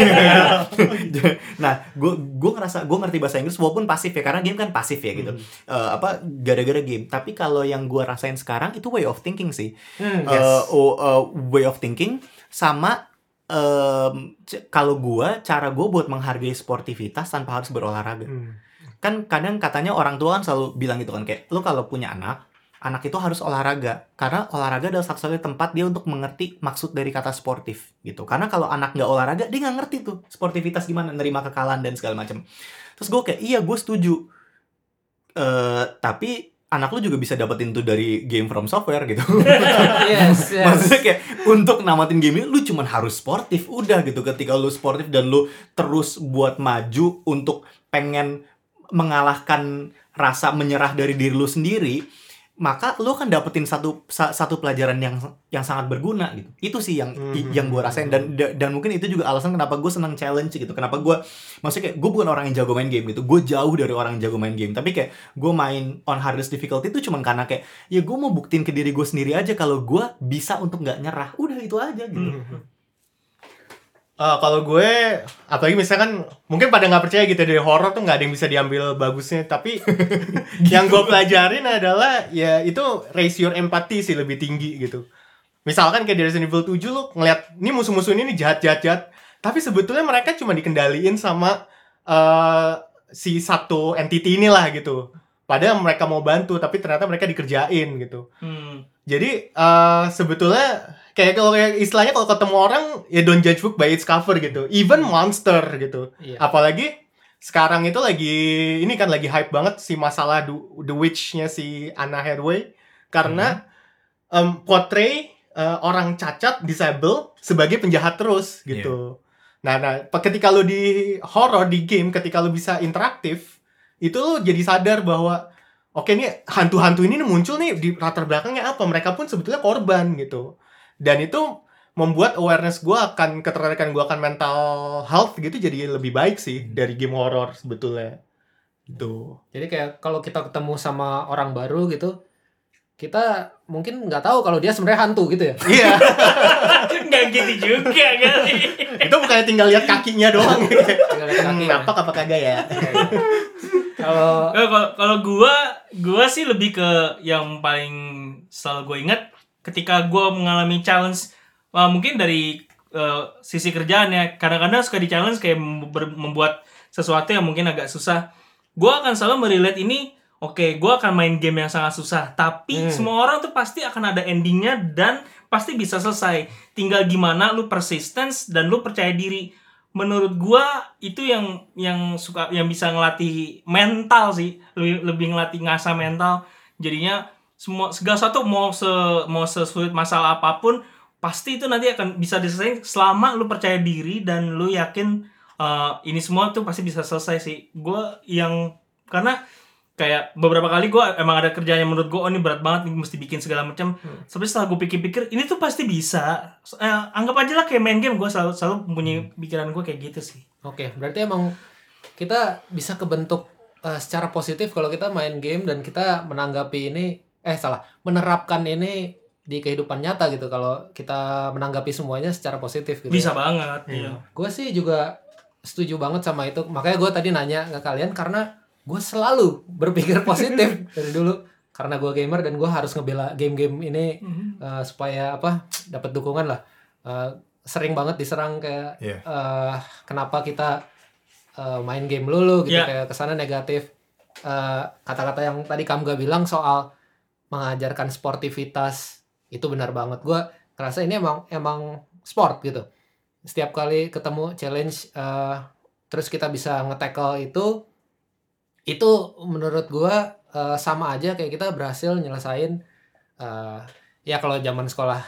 Nah gue gue ngerasa gue ngerti bahasa Inggris walaupun pasif ya karena game kan pasif ya gitu. Eh, apa gara-gara game. Tapi kalau yang gue rasain sekarang itu way of thinking sih. Hmm, Eh, oh, eh, way of thinking sama c- kalau gua cara gue buat menghargai sportivitas tanpa harus berolahraga. Hmm. kan kadang katanya orang tua kan selalu bilang gitu kan kayak lu kalau punya anak anak itu harus olahraga karena olahraga adalah satu-satunya tempat dia untuk mengerti maksud dari kata sportif gitu. Karena kalau anak nggak olahraga dia nggak ngerti tuh sportivitas gimana nerima kekalahan dan segala macam. Terus gue kayak iya gue setuju. Eh tapi anak lu juga bisa dapetin tuh dari game from software gitu yes, yes. Maksudnya kayak untuk namatin game ini lu cuman harus sportif udah gitu ketika lu sportif dan lu terus buat maju untuk pengen mengalahkan rasa menyerah dari diri lu sendiri maka lu akan dapetin satu sa- satu pelajaran yang yang sangat berguna gitu. Itu sih yang Mhm. yang gue rasain. Dan da- dan mungkin itu juga alasan kenapa gue senang challenge gitu. Kenapa gue maksudnya kayak gue bukan orang yang jago main game gitu. Gue jauh dari orang yang jago main game. Tapi kayak gue main on hardest difficulty itu cuman karena kayak ya gue mau buktiin ke diri gue sendiri aja kalau gue bisa untuk nggak nyerah. Udah itu aja gitu Eh, kalau gue, apalagi misalkan mungkin pada nggak percaya gitu dari horor tuh nggak ada yang bisa diambil bagusnya, tapi yang gue pelajarin adalah ya itu raise your empathy sih lebih tinggi gitu. Misalkan kayak di Resident Evil 7 lu ngeliat ini musuh-musuh ini nih jahat-jahat-jahat, tapi sebetulnya mereka cuma dikendaliin sama eh si satu entity inilah gitu. Padahal mereka mau bantu, tapi ternyata mereka dikerjain gitu. Hmm. Jadi eh sebetulnya kayak kalau kayak istilahnya kalau ketemu orang ya don't judge book by its cover gitu. Even monster gitu. Iya. Apalagi sekarang itu lagi ini kan lagi hype banget si masalah The, The Witch-nya si Anna Hathaway karena em, portray eh, orang cacat disable sebagai penjahat terus gitu. Nah, nah pe- ketika lu di horror di game ketika lu bisa interaktif itu lu jadi sadar bahwa oke nih hantu-hantu ini muncul nih di latar belakangnya apa mereka pun sebetulnya korban gitu dan itu membuat awareness gue akan ketertarikan gue akan mental health gitu jadi lebih baik sih dari game horror sebetulnya. Gitu. Jadi kayak kalau kita ketemu sama orang baru gitu, kita mungkin nggak tahu kalau dia sebenarnya hantu gitu ya. iya. Nggak gitu juga kali. itu bukannya tinggal lihat kakinya doang? Tinggal lihat Hmm, kaki. napak apa kagak ya? Kalau Eh, Kalau kalau gua gua sih lebih ke yang paling selalu gue ingat ketika gua mengalami challenge wah, mungkin dari eh, sisi kerjaan ya kadang-kadang suka di challenge kayak membuat sesuatu yang mungkin agak susah. Gua akan selalu merelate ini oke gua akan main game yang sangat susah. Tapi Hmm. semua orang tuh pasti akan ada endingnya dan pasti bisa selesai. Tinggal gimana lu persistence dan lu percaya diri. Menurut gua itu yang yang suka yang bisa ngelatih mental sih. Lebih lebih ngelatih ngasah mental. Jadinya semua segala sesuatu mau se mau sesulit masalah apa pun pasti itu nanti akan bisa diselesaikan selama lu percaya diri dan lu yakin eh, ini semua tuh pasti bisa selesai sih. Gua yang karena kayak beberapa kali gua emang ada kerjaan yang menurut gua oh ini berat banget nih mesti bikin segala macam. Tapi setelah gue pikir-pikir ini tuh pasti bisa. Eh, anggap aja lah kayak main game gue selalu selalu punya pikiran gue kayak gitu sih. Oke, berarti emang kita bisa kebentuk eh, secara positif kalau kita main game dan kita menanggapi ini eh salah, menerapkan ini di kehidupan nyata gitu kalau kita menanggapi semuanya secara positif gitu. bisa banget Iya. iya. Gue sih juga setuju banget sama itu. Makanya gue tadi nanya ke kalian karena gue selalu berpikir positif dari dulu karena gue gamer dan gue harus ngebela game-game ini Mhm. eh, supaya apa dapat dukungan lah Eh, sering banget diserang kayak Iya. eh, kenapa kita eh, main game lulu gitu Iya. kayak ke sana negatif Eh, kata-kata yang tadi kamu gak bilang soal mengajarkan sportivitas itu benar banget. Gue ngerasa ini emang emang sport gitu. Setiap kali ketemu challenge eh, terus kita bisa nge-tackle itu itu menurut gua eh, sama aja kayak kita berhasil nyelesain eh, ya kalau zaman sekolah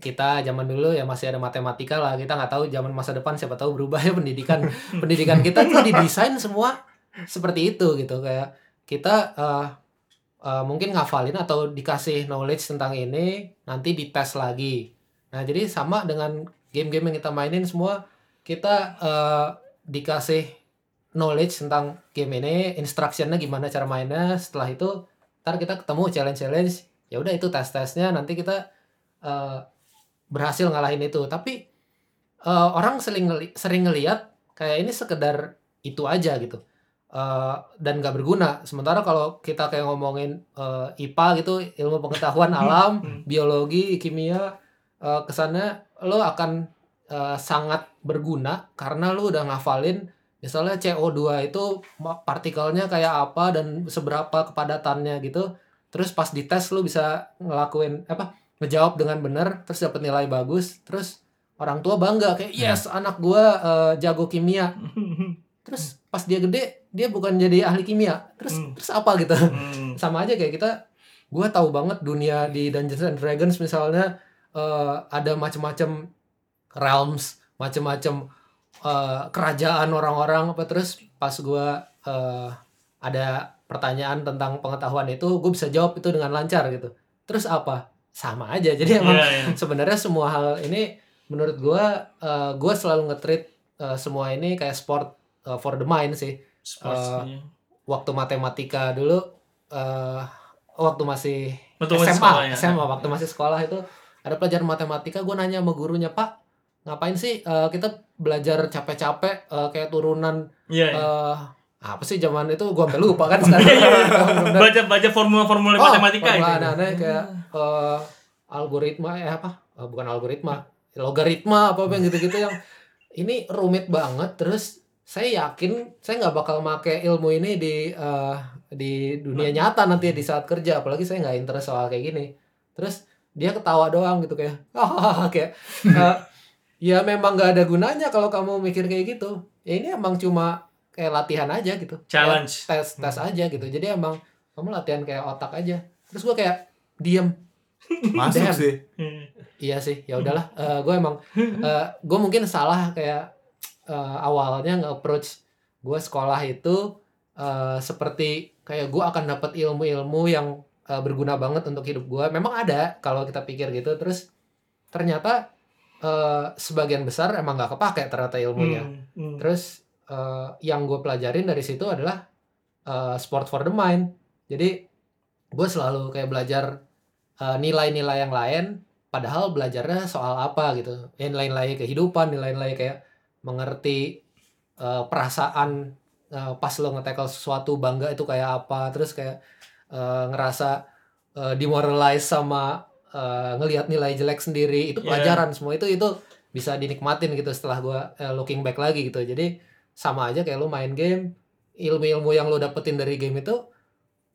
kita zaman dulu ya masih ada matematika lah. Kita nggak tahu zaman masa depan siapa tahu berubah ya pendidikan pendidikan kita tuh didesain semua seperti itu gitu. Kayak kita eh, eh, mungkin ngafalin atau dikasih knowledge tentang ini nanti dites lagi nah jadi sama dengan game-game yang kita mainin semua kita eh, dikasih knowledge tentang game ini, instructionnya gimana cara mainnya. Setelah itu, ntar kita ketemu challenge-challenge. Ya udah itu tes-tesnya nanti kita eh, berhasil ngalahin itu. Tapi eh, orang sering sering ngelihat kayak ini sekedar itu aja gitu. Eh, dan gak berguna. Sementara kalau kita kayak ngomongin eh, IPA gitu, ilmu pengetahuan alam, biologi, kimia, eh, ke sana lo akan eh, sangat berguna karena lo udah ngafalin misalnya CO2 itu partikelnya kayak apa dan seberapa kepadatannya gitu. Terus pas dites lu bisa ngelakuin apa ngejawab dengan benar terus dapat nilai bagus terus orang tua bangga kayak yes anak gua eh, jago kimia terus pas dia gede dia bukan jadi ahli kimia terus Hmm. terus apa gitu Hmm. sama aja kayak kita gua tahu banget dunia di Dungeons and Dragons misalnya eh, ada macam-macam realms macam-macam eh, kerajaan orang-orang apa terus pas gua eh, ada pertanyaan tentang pengetahuan itu gue bisa jawab itu dengan lancar gitu terus apa sama aja jadi emang Iya, iya. sebenarnya semua hal ini menurut gua eh, gua selalu nge-treat eh, semua ini kayak sport eh, for the mind sih Sports, iya. waktu matematika dulu eh waktu masih Waktu masih SMA sekolah ya. SMA waktu masih sekolah itu ada pelajaran matematika gue nanya sama gurunya pak ngapain sih eh, kita belajar capek-capek eh, kayak turunan Iya, iya. eh apa sih zaman itu gue sampai lupa kan sekarang baca baca formula-formula Oh, matematika formula itu. aneh-aneh kayak eh, algoritma eh apa Eh, bukan algoritma logaritma apa apa yang gitu-gitu yang ini rumit banget terus saya yakin saya nggak bakal make ilmu ini di eh, di dunia nyata nanti di saat kerja. Apalagi saya nggak interest soal kayak gini. Terus dia ketawa doang gitu kayak ah kayak eh, ya memang nggak ada gunanya kalau kamu mikir kayak gitu. Ya ini emang cuma kayak latihan aja gitu. Kayak Challenge. tes tes aja gitu. Jadi emang kamu latihan kayak otak aja. Terus gua kayak diem. Masuk Damn. sih. Hmm. iya sih. Ya udahlah. Gue emang gue mungkin salah kayak eh, awalnya nge-approach gue sekolah itu eh, seperti kayak gue akan dapat ilmu-ilmu yang uh, berguna banget untuk hidup gue memang ada kalau kita pikir gitu. Terus ternyata uh, sebagian besar emang nggak kepake ternyata ilmunya. Hmm, hmm. terus uh, yang gue pelajarin dari situ adalah uh, sport for the mind. Jadi gue selalu kayak belajar uh, nilai-nilai yang lain padahal belajarnya soal apa gitu. Ya nilai-nilai kehidupan nilai-nilai kayak mengerti uh, perasaan uh, pas lo nge-tackle sesuatu bangga itu kayak apa terus kayak uh, ngerasa uh, demoralize sama uh, ngelihat nilai jelek sendiri. Itu Yeah. pelajaran semua. Itu itu bisa dinikmatin gitu setelah gua uh, looking back lagi gitu. Jadi sama aja kayak lo main game ilmu-ilmu yang lo dapetin dari game itu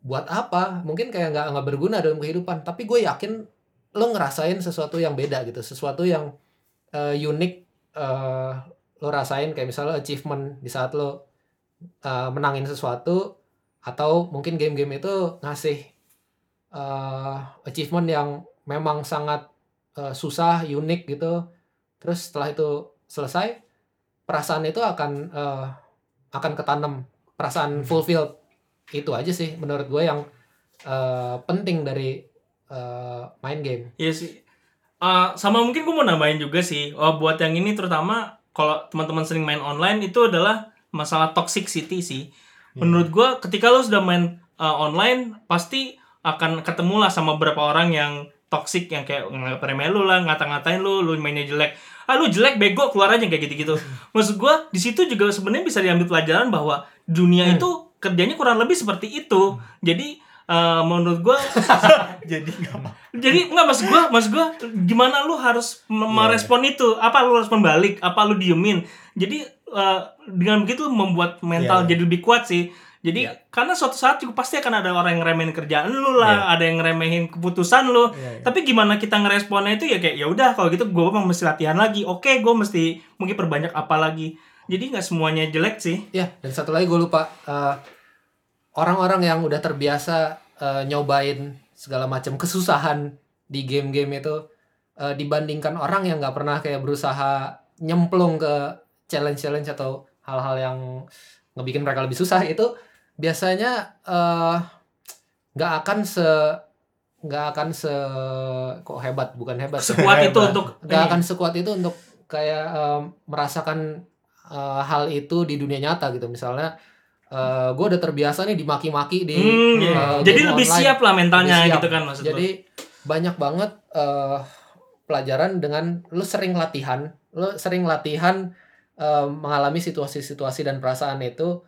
buat apa? Mungkin kayak nggak nggak berguna dalam kehidupan. Tapi gue yakin lo ngerasain sesuatu yang beda gitu. Sesuatu yang uh, unik uh, lo rasain kayak misalnya achievement di saat lo uh, menangin sesuatu atau mungkin game-game itu ngasih uh, achievement yang memang sangat uh, susah unik gitu terus setelah itu selesai perasaan itu akan uh, akan ketanam perasaan fulfilled itu aja sih menurut gue yang uh, penting dari uh, main game Iya sih. Eh, sama mungkin gue mau nambahin juga sih. Oh, buat yang ini terutama kalau teman-teman sering main online itu adalah masalah toxic city sih. Menurut gue ketika lo sudah main eh, online pasti akan ketemu lah sama beberapa orang yang toxic yang kayak nganggap remeh lu lah, ngata-ngatain lu, lu mainnya jelek. Ah lu jelek bego keluar aja kayak gitu-gitu. Maksud gue di situ juga sebenarnya bisa diambil pelajaran bahwa dunia itu kerjanya kurang lebih seperti itu. Jadi eh, menurut gue Jadi nggak apa. jadi nggak maksud gua maksud gua gimana lu harus Iya. me- merespon itu apa lu harus membalik apa lu diemin jadi eh, dengan begitu membuat mental Iya. jadi lebih kuat sih jadi Iya. karena suatu saat juga pasti akan ada orang yang ngeremehin kerjaan lu lah ada yang ngeremehin keputusan lu Iya, iya. tapi gimana kita ngeresponnya itu ya kayak ya udah kalau gitu gua memang mesti latihan lagi oke gua mesti mungkin perbanyak apa lagi jadi nggak semuanya jelek sih Ya, dan satu lagi gue lupa eh, orang-orang yang udah terbiasa eh, nyobain segala macam kesusahan di game-game itu eh, dibandingkan orang yang nggak pernah kayak berusaha nyemplung ke challenge-challenge atau hal-hal yang ngebikin mereka lebih susah itu biasanya eh, nggak akan se nggak akan se kok hebat? Bukan hebat sekuat itu untuk nggak akan sekuat itu untuk kayak em, merasakan eh, hal itu di dunia nyata gitu. Misalnya gue udah terbiasa nih dimaki-maki di Hmm, eh, jadi game lebih online. siap lah mentalnya Lebih siap. gitu kan maksud lu. jadi banyak banget eh, pelajaran dengan lu sering latihan lu sering latihan eh, mengalami situasi-situasi dan perasaan itu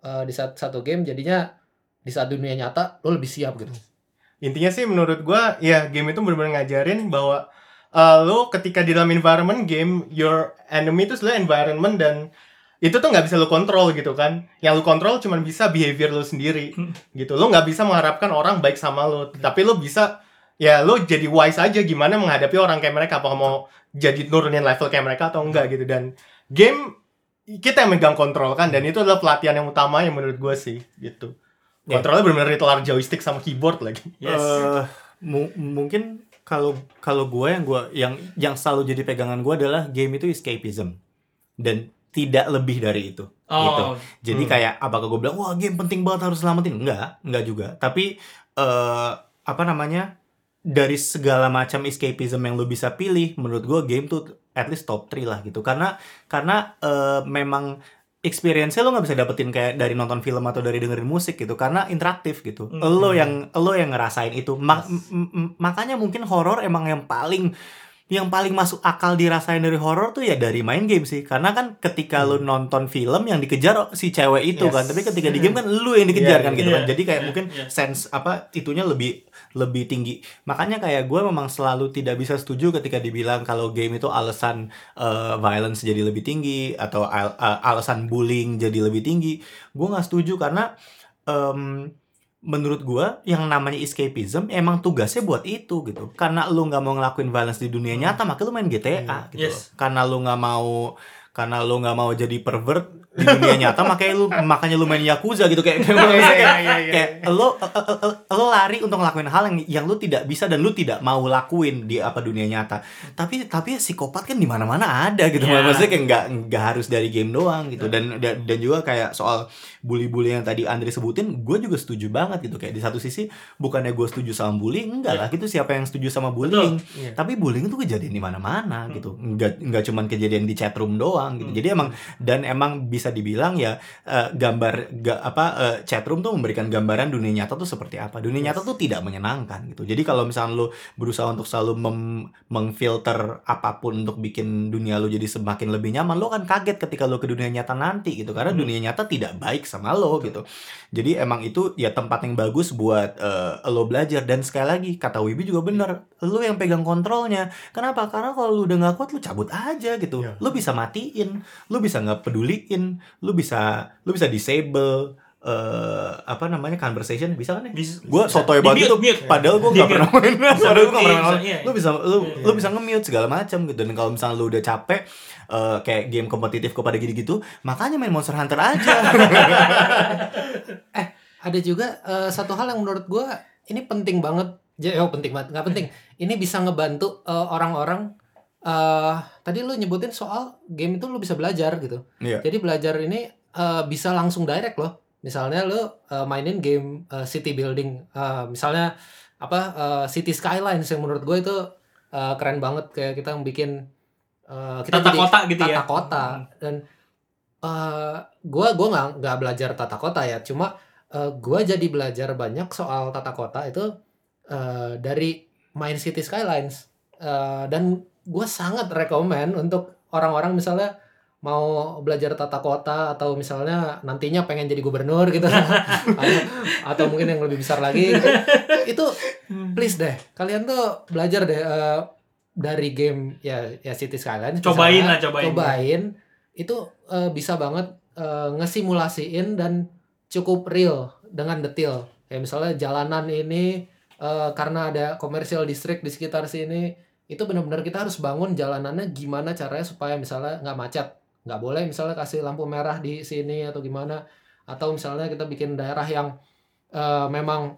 eh, di saat satu game jadinya di saat dunia nyata lu lebih siap gitu Intinya sih menurut gua ya game itu benar-benar ngajarin bahwa uh, lo ketika di dalam environment game your enemy itu sebenarnya environment dan itu tuh nggak bisa lo kontrol gitu kan. Yang lo kontrol cuma bisa behavior lo sendiri gitu. Lo nggak bisa mengharapkan orang baik sama lo, tapi lo bisa ya lo jadi wise aja gimana menghadapi orang kayak mereka. Apakah mau jadi nurunin level kayak mereka atau enggak gitu. Dan game kita yang megang kontrol kan. Dan itu adalah pelatihan yang utama yang menurut gue sih gitu. Ya. kontrolnya benar-benar literal joystick sama keyboard lagi. Yes. Eh, mu- mungkin kalau kalau gue yang gue yang yang selalu jadi pegangan gue adalah game itu escapism. Dan tidak lebih dari itu gitu. Oh, Jadi Hmm. kayak apakah gue bilang wah game penting banget harus selamatin? Enggak, enggak juga. Tapi eh apa namanya? Dari segala macam escapism yang lu bisa pilih, menurut gue game tuh at least top 3 lah gitu. Karena karena eh, memang experience lo nggak bisa dapetin kayak dari nonton film atau dari dengerin musik gitu karena interaktif gitu. Hmm. Lo yang lo yang ngerasain itu. Ma- m- makanya mungkin horor emang yang paling yang paling masuk akal dirasain dari horor tuh ya dari main game sih karena kan ketika lu nonton film yang dikejar si cewek itu Yes. kan tapi ketika di game kan lu yang dikejar Iya, kan gitu iya. kan jadi kayak Iya, mungkin iya. sense apa itunya lebih lebih tinggi makanya kayak gue memang selalu tidak bisa setuju ketika dibilang kalau game itu alasan eh, violence jadi lebih tinggi atau al- eh, alasan bullying jadi lebih tinggi gue nggak setuju karena em, menurut gua yang namanya escapism emang tugasnya buat itu gitu karena lu nggak mau ngelakuin violence di dunia nyata makanya lu main GTA gitu Yes. loh. karena lu nggak mau karena lo nggak mau jadi pervert di dunia nyata makanya lu makanya lu main yakuza gitu kayak kayak, Iya, kayak, iya, iya, iya. kayak lo lo lari untuk ngelakuin hal yang yang lu tidak bisa dan lu tidak mau lakuin di apa dunia nyata. Tapi tapi psikopat kan di mana mana ada gitu Iya. maksudnya kayak nggak nggak harus dari game doang gitu. Dan dan, dan juga kayak soal bully-bully yang tadi Andre sebutin gue juga setuju banget gitu. Kayak di satu sisi bukannya gue setuju sama bullying enggak lah gitu siapa yang setuju sama bullying. Iya. tapi bullying itu kejadian di mana-mana gitu. Nggak nggak cuman kejadian di chatroom doang gitu. Hmm. jadi emang dan emang bisa dibilang ya eh, gambar ga, apa eh, chatroom tuh memberikan gambaran dunia nyata tuh seperti apa. Dunia nyata tuh tidak menyenangkan gitu. Jadi kalau misalnya lu berusaha untuk selalu mem- mengfilter apa pun untuk bikin dunia lu jadi semakin lebih nyaman lu kan kaget ketika lu ke dunia nyata nanti gitu. Karena Hmm. dunia nyata tidak baik sama lo gitu. Jadi emang itu ya tempat yang bagus buat eh, lo belajar. Dan sekali lagi kata Wibi juga bener lu yang pegang kontrolnya. Kenapa? Karena kalau lu udah nggak kuat lu cabut aja gitu. Iya. lu bisa matiin lu bisa nggak peduliin lu bisa lu bisa disable eh apa namanya conversation. Bisa kan ya? Bisa- gue sotoy banget mute, itu mute. padahal gue nggak pernah main. Padahal gue nggak pernah Bisa, main. iya. lu bisa lu Iya. lu bisa nge-mute segala macam gitu. Dan kalau misalnya lu udah capek eh, kayak game kompetitif kepada gitu-gitu makanya main Monster Hunter aja. Ada juga eh, satu hal yang menurut gue ini penting banget Ja- oh penting banget nggak penting. Ini bisa ngebantu eh, orang-orang eh tadi lu nyebutin soal game itu lu bisa belajar gitu. Iya. jadi belajar ini eh, bisa langsung direct loh. Misalnya lu eh, mainin game eh, city building. Eh, misalnya apa eh, city skylines yang menurut gue itu eh, keren banget. Kayak kita bikin eh, kita Tata jadi kota gitu ya. tata kota. Dan eh gua gua nggak nggak belajar tata kota ya. Cuma eh, gua jadi belajar banyak soal tata kota itu eh, dari main City Skylines Eh, dan gue sangat rekomen untuk orang-orang misalnya mau belajar tata kota atau misalnya nantinya pengen jadi gubernur gitu atau, atau mungkin yang lebih besar lagi gitu. itu please deh kalian tuh belajar deh eh, dari game ya ya City Skylines Cobain misalnya. lah, cobain. cobain itu eh, bisa banget eh, ngesimulasiin dan cukup real dengan detail kayak misalnya jalanan ini eh, karena ada komersial district di sekitar sini itu benar-benar kita harus bangun jalanannya gimana caranya supaya misalnya nggak macet. Nggak boleh misalnya kasih lampu merah di sini atau gimana. Atau misalnya kita bikin daerah yang eh, memang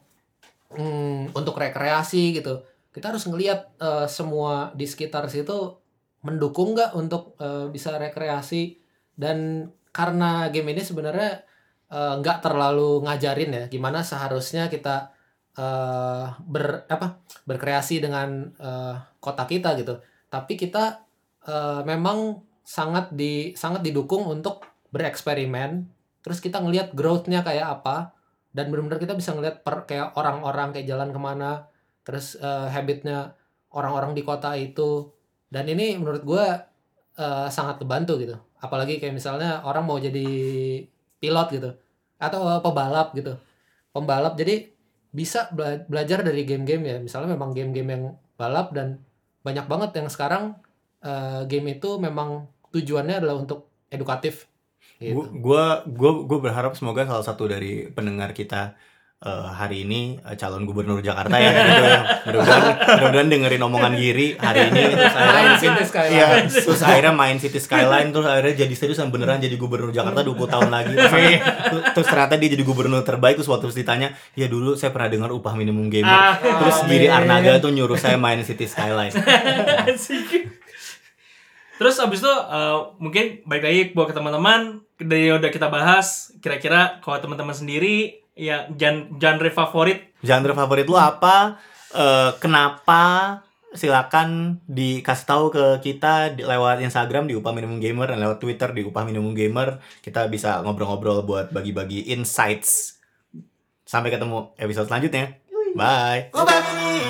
mm, untuk rekreasi gitu. Kita harus ngelihat eh, semua di sekitar situ mendukung nggak untuk eh, bisa rekreasi. Dan karena game ini sebenarnya nggak terlalu ngajarin ya gimana seharusnya kita eh, ber apa berkreasi dengan eh, kota kita gitu. Tapi kita eh, memang sangat di sangat didukung untuk bereksperimen. Terus kita ngelihat growth-nya kayak apa. Dan benar-benar kita bisa ngelihat per kayak orang-orang kayak jalan ke mana. Terus eh, habitnya orang-orang di kota itu. Dan ini menurut gue eh, sangat kebantu gitu. Apalagi kayak misalnya orang mau jadi pilot gitu. Atau pebalap gitu. Pembalap. Jadi bisa bela- belajar dari game-game ya misalnya memang game-game yang balap dan banyak banget yang sekarang eh, game itu memang tujuannya adalah untuk edukatif gitu. Gua gua gua berharap semoga salah satu dari pendengar kita eh, hari ini eh, calon gubernur Jakarta ya ya. Mudah-mudahan mudah-mudahan dengerin omongan Giri hari ini terus akhirnya Main City Skylines. Iya, terus akhirnya main City Skyline terus akhirnya jadi serius dan beneran jadi gubernur Jakarta 20 tahun lagi. Terus, terus ternyata dia jadi gubernur terbaik terus waktu ditanya, "Ya dulu saya pernah dengar upah minimum gamer." Ah. terus Giri Arnaga tuh nyuruh saya main City Skyline. Terus abis itu eh, mungkin baik lagi buat ke teman-teman dari yang udah kita bahas kira-kira kalau teman-teman sendiri ya genre favorit Genre favorit lu apa? Eh, kenapa? Silakan dikasih tahu ke kita di, lewat Instagram di Upah Minimum Gamer dan lewat Twitter di Upah Minimum Gamer. Kita bisa ngobrol-ngobrol buat bagi-bagi insights. Sampai ketemu episode selanjutnya. Bye. Bye.